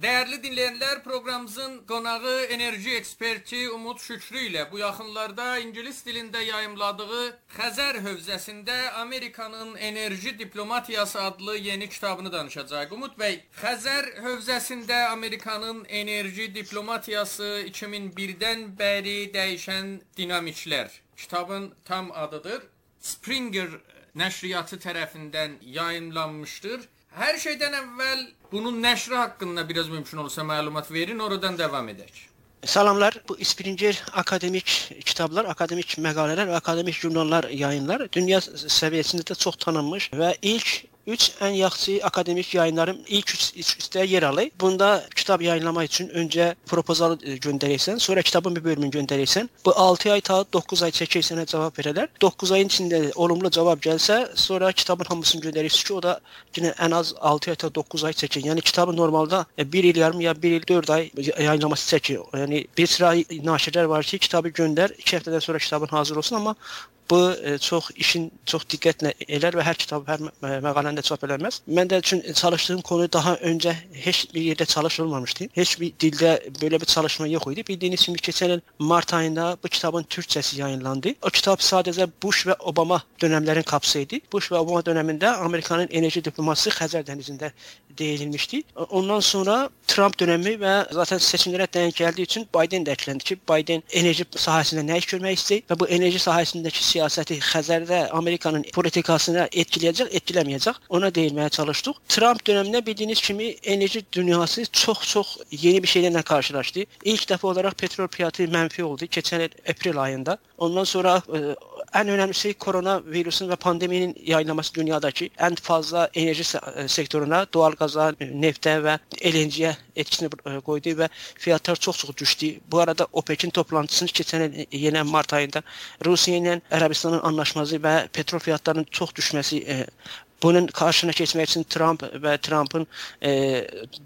Dəyərli dinləyənlər, proqramımızın qonağı enerji eksperti Umud Şükrü ilə bu yaxınlarda ingilis dilində yayımladığı Xəzər hövzəsində Amerikanın enerji diplomatiyası adlı yeni kitabını danışacağıq. Umud bəy, Xəzər hövzəsində Amerikanın enerji diplomatiyası 2001-dən bəri dəyişən dinamiklər. Kitabın tam adıdır. Springer nəşriyyatı tərəfindən yayımlanmışdır. Hər şeydən əvvəl bunun nəşri haqqında biraz mümkün olsa məlumat verin, oradan davam edək. Salamlar. Bu Springer akademik kitablar, akademik məqalələr və akademik jurnallar yayınlar dünya səviyyəsində də çox tanınmış və ilk 3 ən yaxşı akademik yayınların ilk 3-də yer alır. Bunda kitab yayınlamaq üçün öncə propozalı e, göndərirsən, sonra kitabın bir bölümünü göndərirsən. Bu 6 ay ta 9 ay çəkir sənə cavab verərlər. 9 ayın içində olumlu cavab gəlsə, sonra kitabın hamısını göndərirsən ki, o da yenə ən az 6 ay ta 9 ay çəkir. Yəni kitabı normalda 1 il yarım ya 1 il 4 ay yayınlaması çəkir. Yəni bir sıra naşirlər var ki, kitabı göndər, 2 həftədən sonra kitabın hazır olsun, amma bu e, çox işin çox diqqətlə elər və hər kitab, hər məqaləni də çap eləməz. Mən də üçün çalışdığım konu daha öncə heç bir yerdə çalışılmamışdı. Heç bir dildə belə bir çalışma yox idi. Bildiyiniz kimi keçən il mart ayında bu kitabın türkçəsi yayınlandı. O kitab sadəcə Bush və Obama dövrlərini qapsaydı. Bush və Obama dövründə Amerikanın enerji diplomasiyası Xəzər dənizində deyilmişdi. Ondan sonra Trump dönəmi və zaten seçimlərə denk gəldiyi üçün Biden də ekləndi ki, Biden enerji sahəsində nə iş görmək istəyir və bu enerji sahəsindəki siyasəti Xəzərdə Amerikanın politikasına etkiləyəcək, etkiləməyəcək. Ona deyilməyə çalışdıq. Trump dövründə bildiyiniz kimi enerji dünyası çox-çox yeni bir şeylərlə qarşılaşdı. İlk dəfə olaraq petrol fiyatı mənfi oldu keçən il aprel ayında. Ondan sonra ə, e, ən önəmlisi koronavirusun və pandeminin yayılması dünyadakı ən fazla enerji e, sektoruna, doğal qaza, neftə və LNG-yə etkisini e, qoydu və fiyatlar çox-çox düşdü. Bu arada OPEC-in toplantısını keçən il yenə mart ayında Rusiya ilə Ərəbistanın anlaşması və petrol fiyatlarının çox düşməsi e, Bunun qarşısına keçmək üçün Trump və Trumpın e,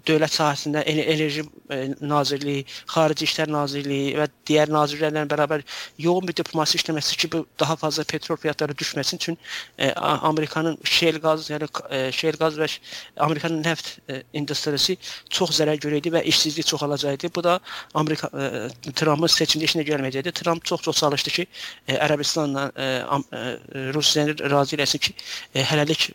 dövlət sahəsində enerji e, nazirliyi, xarici işlər nazirliyi və digər nazirlərlə bərabər yoğun bir diplomasi işləməsi ki, bu daha fazla petrol fiyatları düşməsin üçün e, Amerikanın şel qaz, yəni e, şel qaz və Amerikanın neft e, industriyası çox zərər görəydi və işsizlik çoxalacaqdı. Bu da Amerika e, Trumpın seçimdə işinə gəlməyəcəkdi. Trump çox-çox çalışdı ki, e, Ərəbistanla e, e, Rusiyanı razı eləsin ki, e, hələlik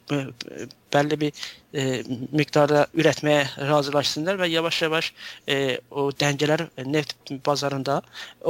bəlli bir e, miqdarda ürətməyə razılaşsınlar və yavaş-yavaş e, o dəngələr neft bazarında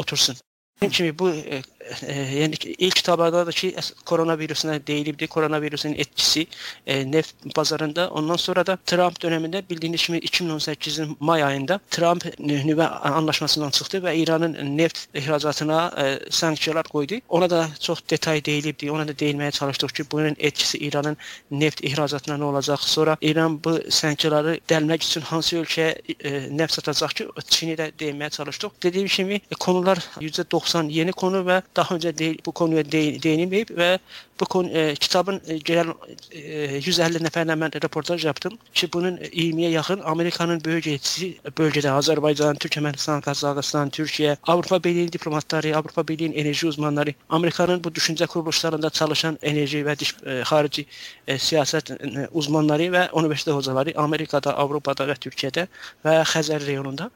otursun. Kimi bu e, e, yəni ilk kitablarda da ki koronavirusuna deyilibdi. Koronavirusun etkisi e, neft bazarında. Ondan sonra da Trump döneminde bildiğiniz kimi 2018'in may ayında Trump nüvə anlaşmasından çıxdı və İranın neft ihracatına e, sanksiyalar qoydu. Ona da çox detay deyilibdi. Ona da değinmeye çalışdıq ki, bunun etkisi İranın neft ihracatına nə olacaq? Sonra İran bu sanksiyaları dəlmək üçün hansı ölkəyə e, neft satacaq ki, Çini də değinmeye çalışdıq. Dediyim kimi e, konular %90 yeni konu və daha önce değil, bu konuya değinmeyip ve bu konu, e, kitabın e, genel e, 150 nəfərlə mən reportaj yaptım. Ki bunun 20'ye yakın Amerika'nın bölgesi bölgede Azerbaycan, Türkmenistan, Kazakistan, Türkiye, Avrupa Birliği diplomatları, Avrupa Birliği'nin enerji uzmanları, Amerika'nın bu düşünce kuruluşlarında çalışan enerji ve diş, e, harici e, siyaset e, uzmanları ve üniversite hocaları Amerika'da, Avrupa'da ve Türkiye'de ve Xəzər reyonunda.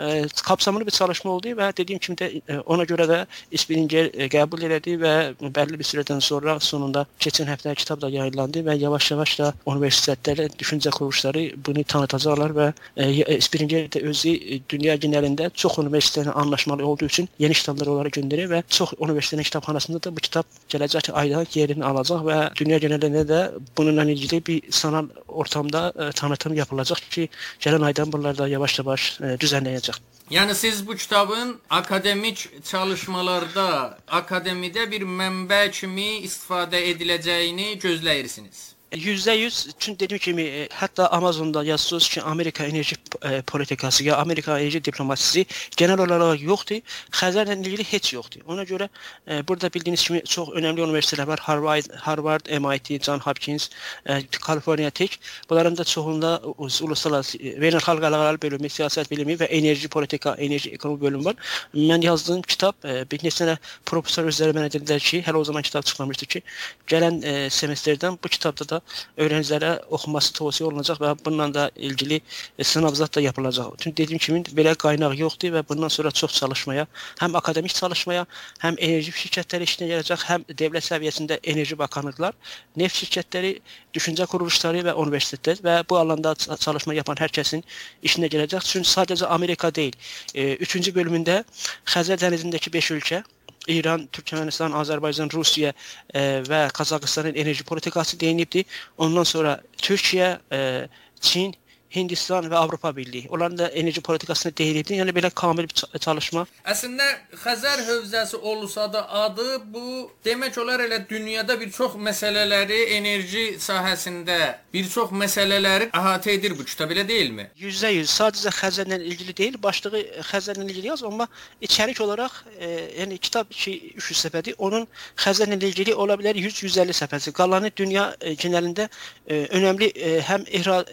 E, kapsamlı bir çalışma oldu və dediyim kimi də e, ona görə də İspiringer e, qəbul elədi və bəlli bir sürədən sonra sonunda keçən həftə kitab da yayınlandı və yavaş-yavaş da universitetlər, düşüncə quruluşları bunu tanıtacaqlar və e, Springer də özü e, dünya genəlində çox universitetlə anlaşmalı olduğu üçün yeni kitablar onlara göndərir və çox universitetin kitabxanasında da bu kitab gələcək ayda yerini alacaq və dünya genəlində də bununla ilgili bir sanal ortamda e, tanıtım yapılacaq ki, gələn aydan bunlar da yavaş-yavaş e, düzənləyəcək. Yəni siz bu kitabın akademik çalışmalarda, akademide bir mənbə kimi istifadə ifade edileceğini gözləyirsiniz? %100 çünkü dediğim gibi e, hatta Amazon'da yazıyoruz ki Amerika enerji e, politikası ya Amerika enerji diplomasisi genel olarak yoktu. Xəzərlə ilgili heç yoktu. Ona göre e, burada bildiğiniz gibi çok önemli üniversiteler var. Harvard, Harvard, MIT, John Hopkins, e, California Tech. Bunların da çoğunda uluslararası beynəlxalq əlaqələr bölümü, siyaset bilimi ve enerji politika, enerji ekonomi bölümü var. Ben yazdığım kitap e, bir neçə profesör özləri mənə dedilər ki, hələ o zaman kitap çıxmamışdı ki, gələn e, semestrdən bu kitapta da da öğrencilərə oxuması tövsiyə olunacaq və bununla da ilgili e, sınav zad da yapılacaq. Çünki dediyim kimi belə qaynaq yoxdur və bundan sonra çox çalışmaya, həm akademik çalışmaya, həm enerji şirkətləri işinə gələcək, həm dövlət səviyyəsində enerji bakanlıqlar, neft şirkətləri, düşüncə quruluşları və universitetlər və bu alanda çalışma yapan hər kəsin işinə gələcək. Çünki sadəcə Amerika deyil. 3-cü e, bölümündə Xəzər dənizindəki 5 ölkə İran, Türkmenistan, Azərbaycan, Rusiya e, və Qazaxıstanın enerji politikası deyilibdi. Ondan sonra Türkiyə, e, Çin, Hindistan və Avropa Birliyi. Onların da enerji politikasına deyilibdi. Yəni belə kamil bir çalışma. Əslində Xəzər hövzəsi olsa da adı bu demək olar elə dünyada bir çox məsələləri enerji sahəsində bir çox məsələləri əhatə edir bu kitab elə deyilmi? %100 sadəcə Xəzərlə ilgili deyil, başlığı Xəzərlə ilgili yaz, amma içərik olaraq e, yəni kitab ki 300 səfədir. Onun Xəzərlə ilgili ola bilər 100-150 səfəsi. Qalanı dünya e, genəlində e, önəmli e, həm ihra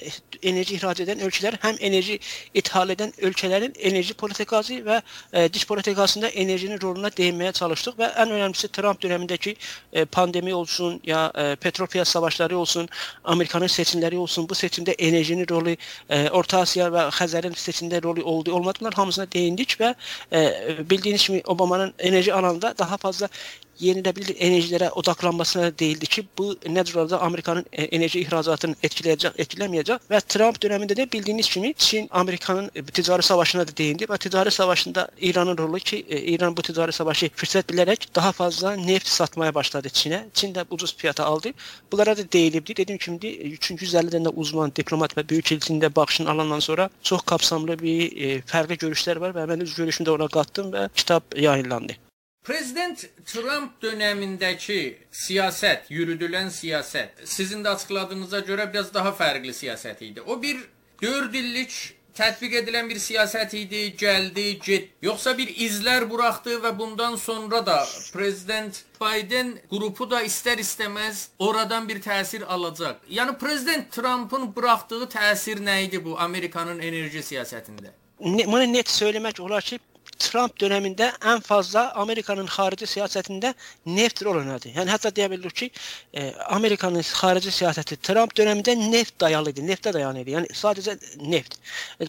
enerji ihrac edən ölkələr, həm enerji ithal edən ölkələrin enerji politikası və e, dış politikasında enerjinin roluna değinməyə çalışdıq və ən önəmlisi Trump dövründəki e, pandemi olsun, ya e, petrol piyas savaşları olsun, Amerikanın seçimləri olsun, bu seçimdə enerjinin rolu, e, Orta Asiya və Xəzərin seçimdə rolu oldu, olmadı bunlar hamısına değindik və e, bildiyiniz kimi Obamanın enerji alanında daha fazla yenilebilir enerjilere odaklanmasına değildi ki bu nedir orada Amerika'nın e, enerji ihracatını etkileyecek, etkilemeyecek ve Trump döneminde de bildiğiniz gibi Çin Amerika'nın e, ticari savaşına da değindi ve ticari savaşında İran'ın rolü ki e, İran bu ticari savaşı fırsat bilerek daha fazla neft satmaya başladı Çin'e. Çin de ucuz fiyata aldı. Bunlara da değilibdi. Dediğim kimi çünkü 150 tane uzman, diplomat ve büyük elçinin baxışını alandan sonra çok kapsamlı bir e, fərqli görüşlər var və mən öz görüşümdə ona qatdım və kitab yayınlandı. Prezident Trump dövründəki siyasət, yürüdülən siyasət sizin də açıqladığınıza görə biraz daha fərqli siyasət idi. O bir 4 illik tətbiq edilən bir siyasət idi, gəldi, get. Yoxsa bir izlər buraxdı və bundan sonra da prezident Biden qrupu da istər-istəməz oradan bir təsir alacaq. Yəni prezident Trumpın buraxdığı təsir nə idi bu Amerikanın enerji siyasətində? Bunu net söylemek olar ki Trump döneminde en fazla Amerika'nın harici siyasetinde neft rol oynadı. Yani hatta diyebiliriz ki e, Amerika'nın harici siyaseti Trump döneminde neft dayalıydı. Nefte dayanıydı. Yani sadece neft. E,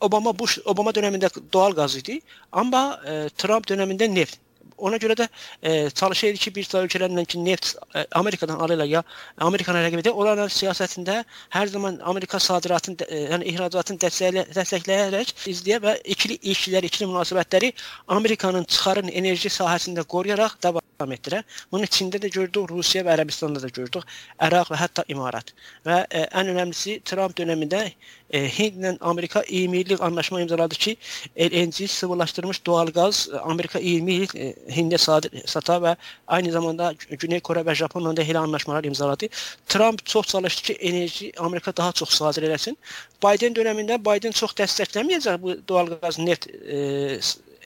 Obama Bush Obama döneminde doğal gaz idi. Ama e, Trump döneminde neft. Ona görə də e, çalışır ki, bir sıra ölkələrlə ki, neft e, Amerikadan alırlar ya Amerikanın rəqibidir. Onların siyasətində hər zaman Amerika sadiratını, e, yəni ihracatını dəstəklə, dəstəkləyərək izləyə və ikili ilişkilər, ikili münasibətləri Amerikanın çıxarın enerji sahəsində qoruyaraq davam etdirə. Bunu Çində də gördük, Rusiya və Ərəbistanda da gördük, Əraq və hətta İmarat. Və e, ən önəmlisi Trump dövründə e, Hindlə Amerika 20 illik anlaşma imzaladı ki, LNG sıvılaşdırılmış doğal qaz Amerika 20 il e, Hind'e sata ve aynı zamanda Güney Kore ve Japonya'da da hele anlaşmalar imzaladı. Trump çok çalıştı ki enerji Amerika daha çok sadır eləsin. Biden döneminde Biden çok dəstəkləməyəcək bu doğal gaz neft e,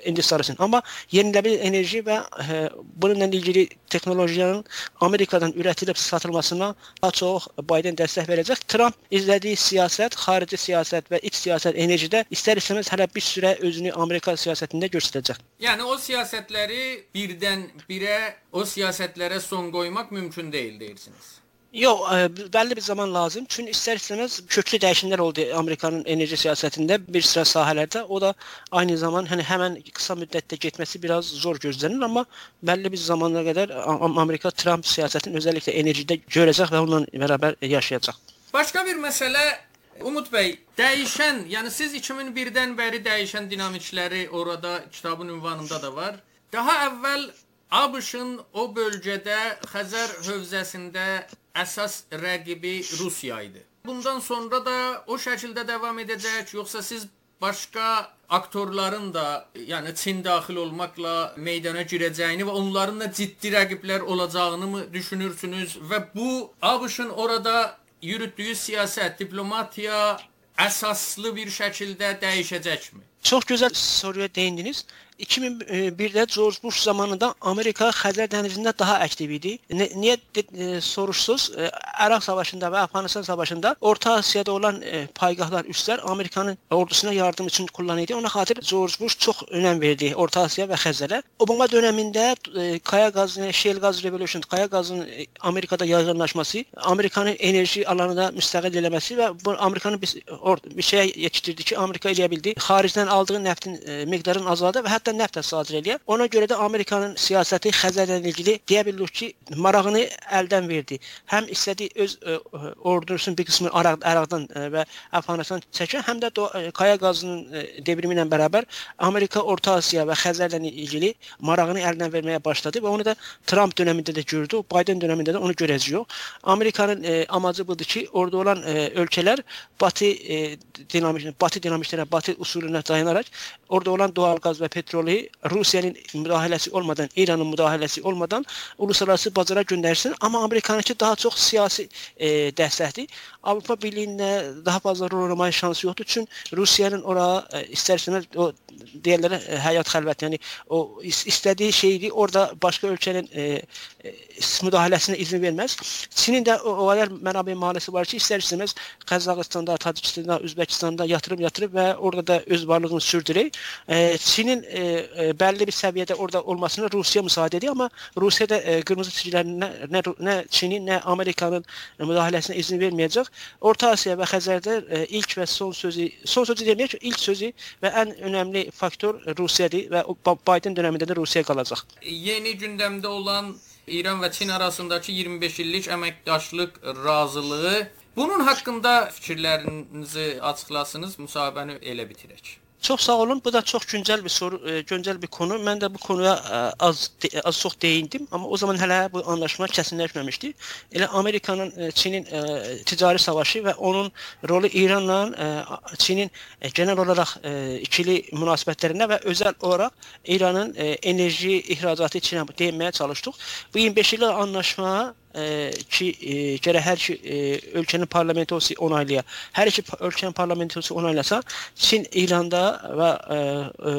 endüstrisinin. Amma yenilebilir enerji və e, bununla ilgili texnolojiyanın Amerikadan üretilip satılmasına daha çox Biden dəstək verəcək. Trump izlədiyi siyasət, xarici siyasət və iç siyasət enerjidə istər-istəməz hələ bir sürə özünü Amerika siyasətində göstərəcək. Yəni o siyasətləri birdən birə o siyasətlərə son qoymaq mümkün deyil deyirsiniz. Yox, ə, e, bəlli bir zaman lazım. Çünki istər-istəməz köklü dəyişikliklər oldu Amerikanın enerji siyasətində bir sıra sahələrdə. O da aynı zaman hani həmin qısa müddətdə getməsi biraz zor gözlənir, amma bəlli bir zamana qədər Amerika Trump siyasətini özəlliklə enerjidə görəcək və onunla bərabər yaşayacaq. Başqa bir məsələ Umud bəy, dəyişən, yəni siz 2001-dən bəri dəyişən dinamikləri orada kitabın ünvanında da var. Daha əvvəl ABŞ-ın o bölgədə Xəzər hövzəsində əsas rəqibi Rusiya idi. Bundan sonra da o şəkildə davam edəcək, yoxsa siz başqa aktorların da, yəni Çin daxil olmaqla meydana girəcəyini və onların da ciddi rəqiblər olacağını mı düşünürsünüz və bu ABŞ-ın orada yürütdüyü siyasət, diplomatiya əsaslı bir şəkildə dəyişəcəkmi? Çox gözəl soruya değindiniz. 2001'de George Bush zamanında Amerika Xəzər dənizində daha aktiv idi. Niyə e, soruşsuz? E, Irak Savaşında və Afganistan Savaşında Orta Asiyada olan e, paygahlar, üslər Amerikanın ordusuna yardım üçün kullanıldı. Ona xatir George Bush çox önəm verdi Orta Asiya və Xəzərə. Obama dövründə e, kaya qazı, shale gaz revolution, kaya qazının e, Amerikada yaygınlaşması, Amerikanın enerji alanında müstəqil eləməsi və bu Amerikanın bir, bir şeyə yetişdirdi ki, Amerika eləyə bildi. Xaricdən aldığı neftin e, miqdarını azaldı və hətta Amerika neft sadir eləyər. Ona görə də Amerikanın siyasəti Xəzərlə ilgili deyə bilirik ki, marağını əldən verdi. Həm istədi öz ə, ordusunun bir qismini Araq, Əraqdan ə, və Əfqanistan çəkən, həm də do, ə, Kaya qazının ə, devrimi ilə bərabər Amerika Orta Asiya və Xəzərlə ilgili marağını əldən verməyə başladı və onu da Trump dövründə də gördü, Biden dövründə də onu görəcəyik. Amerikanın ə, amacı budur ki, orada olan ə, ölkələr Batı ə, dinamik Batı dinamiklərə, Batı usuluna dayanaraq orada olan doğal qaz və petrol petrolü Rusiyanın müdaxiləsi olmadan, İranın müdaxiləsi olmadan uluslararası bazara göndərsin. Amma Amerikanınki daha çox siyasi e, dəstəkdir. Avropa Birliyində daha fazla rol oynamaya şansı yoxdur. Çünki Rusiyanın ora e, istərseniz o deyirlər e, həyat xəlvət, yəni o istədiyi şeydi orada başqa ölkənin e, e, müdaxiləsinə izin verməz. Çinin də o, o qədər mənabə mahalləsi var ki, istər-istəməz Qazaxıstanda, Tacikistanda, Özbəkistanda yatırım yatırıb və orada da öz varlığını sürdürür. E, Çinin e, e, bəlli bir səviyyədə orada olmasına Rusiya müsaade edir, amma Rusiya da e, qırmızı çizgilərin nə, nə, nə Çinin, nə Amerikanın müdaxiləsinə izin verməyəcək. Orta Asiya və Xəzərdə e, ilk və son sözü, son sözü deməyək ki, ilk sözü və ən önəmli faktor Rusiyadır və Biden dövründə də Rusiya qalacaq. Yeni gündəmdə olan İran və Çin arasındakı 25 illik əməkdaşlıq razılığı bunun haqqında fikirlərinizi açıqlasınız, müsahibəni elə bitirək. Çox sağ olun. Bu da çox güncəl bir soru, e, güncəl bir konu. Mən də bu konuya e, az az çox değindim, amma o zaman hələ bu anlaşma kəsinləşməmişdi. Elə Amerikanın, e, Çinin ticari savaşı və onun rolu İranla Çinin genel olaraq ikili münasibətlərində və özəl olaraq İranın enerji ixracatı Çinə değinməyə çalışdıq. Bu 25 illik anlaşma ki e, gərək hər iki e, ölkənin parlamentosu onaylaya. Hər iki ölkənin parlamentosu onaylasa, Çin İranda və e, e,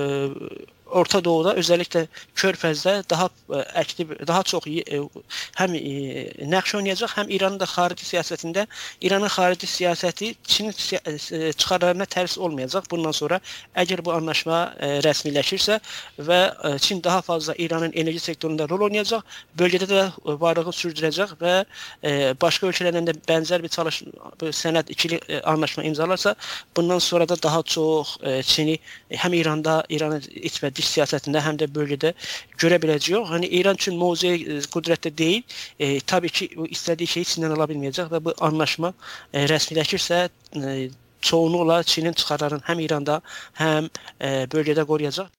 Orta Doğuda özəlliklə Körfəzdə daha e, aktiv, daha çox e, həm e, nəqş oynayacaq, həm İranın da xarici siyasətində İranın xarici siyasəti Çinin çıxarlarına tərs olmayacaq. Bundan sonra əgər bu anlaşma rəsmiləşirsə və Çin daha fazla İranın enerji sektorunda rol oynayacaq, bölgədə də varlığı sürdürəcək və başqa ölkələrlə də bənzər bir çalış sənəd ikili anlaşma imzalarsa, bundan sonra da daha çox Çini həm İranda, İranın iç və dış siyasətində, həm də bölgədə görə biləcəyik. Hani İran üçün mozuya e, qüdrətdə deyil. E, təbii ki, o istədiyi şeyi Çindən ala bilməyəcək və bu anlaşma e, rəsmiləşirsə e, çoğunluqla Çinin çıxarlarını həm İranda, həm e, bölgədə qoruyacaq.